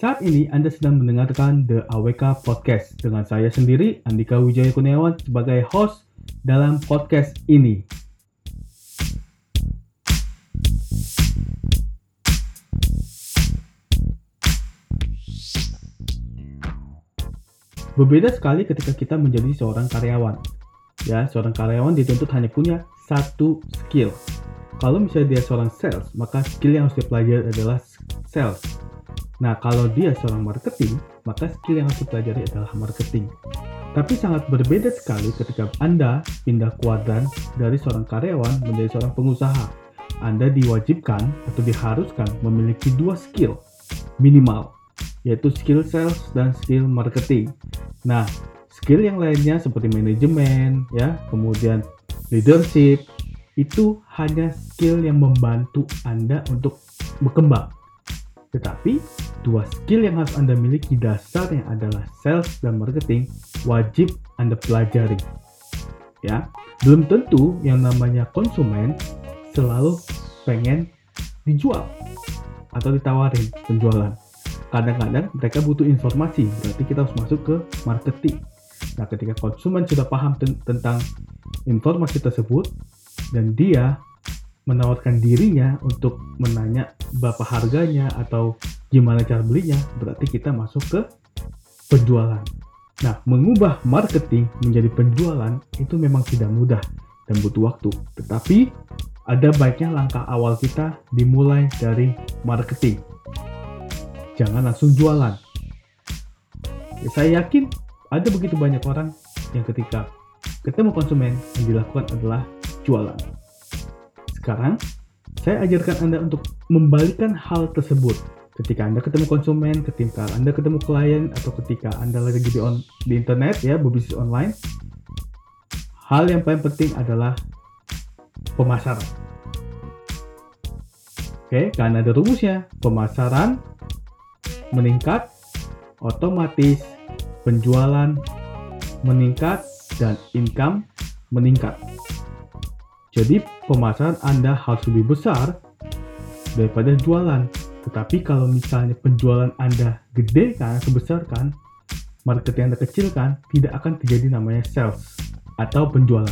Saat ini Anda sedang mendengarkan The AWK Podcast dengan saya sendiri, Andika Wijaya Kurniawan, sebagai host dalam podcast ini. Berbeda sekali ketika kita menjadi seorang karyawan. Ya, seorang karyawan dituntut hanya punya satu skill. Kalau misalnya dia seorang sales, maka skill yang harus dipelajari adalah sales. Nah, kalau dia seorang marketing, maka skill yang harus dipelajari adalah marketing. Tapi sangat berbeda sekali ketika Anda pindah kuadran dari seorang karyawan menjadi seorang pengusaha. Anda diwajibkan atau diharuskan memiliki dua skill minimal, yaitu skill sales dan skill marketing. Nah, skill yang lainnya seperti manajemen, ya, kemudian leadership, itu hanya skill yang membantu Anda untuk berkembang. Tetapi, dua skill yang harus Anda miliki dasarnya adalah sales dan marketing wajib Anda pelajari. Ya, belum tentu yang namanya konsumen selalu pengen dijual atau ditawarin penjualan. Kadang-kadang mereka butuh informasi, berarti kita harus masuk ke marketing. Nah, ketika konsumen sudah paham ten tentang informasi tersebut dan dia menawarkan dirinya untuk menanya berapa harganya atau gimana cara belinya, berarti kita masuk ke penjualan. Nah, mengubah marketing menjadi penjualan itu memang tidak mudah dan butuh waktu. Tetapi ada baiknya langkah awal kita dimulai dari marketing. Jangan langsung jualan. Ya, saya yakin ada begitu banyak orang yang ketika ketemu konsumen yang dilakukan adalah jualan. Sekarang, saya ajarkan Anda untuk membalikan hal tersebut. Ketika Anda ketemu konsumen, ketika Anda ketemu klien, atau ketika Anda lagi di, on, di internet, ya, berbisnis online, hal yang paling penting adalah pemasaran. Oke, karena ada rumusnya. Pemasaran meningkat, otomatis penjualan meningkat, dan income meningkat. Jadi pemasaran Anda harus lebih besar daripada jualan. Tetapi kalau misalnya penjualan Anda gede kan, sebesar kan, marketing Anda kecil kan, tidak akan terjadi namanya sales atau penjualan.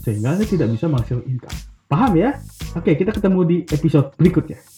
Sehingga Anda tidak bisa menghasilkan income. Paham ya? Oke, kita ketemu di episode berikutnya.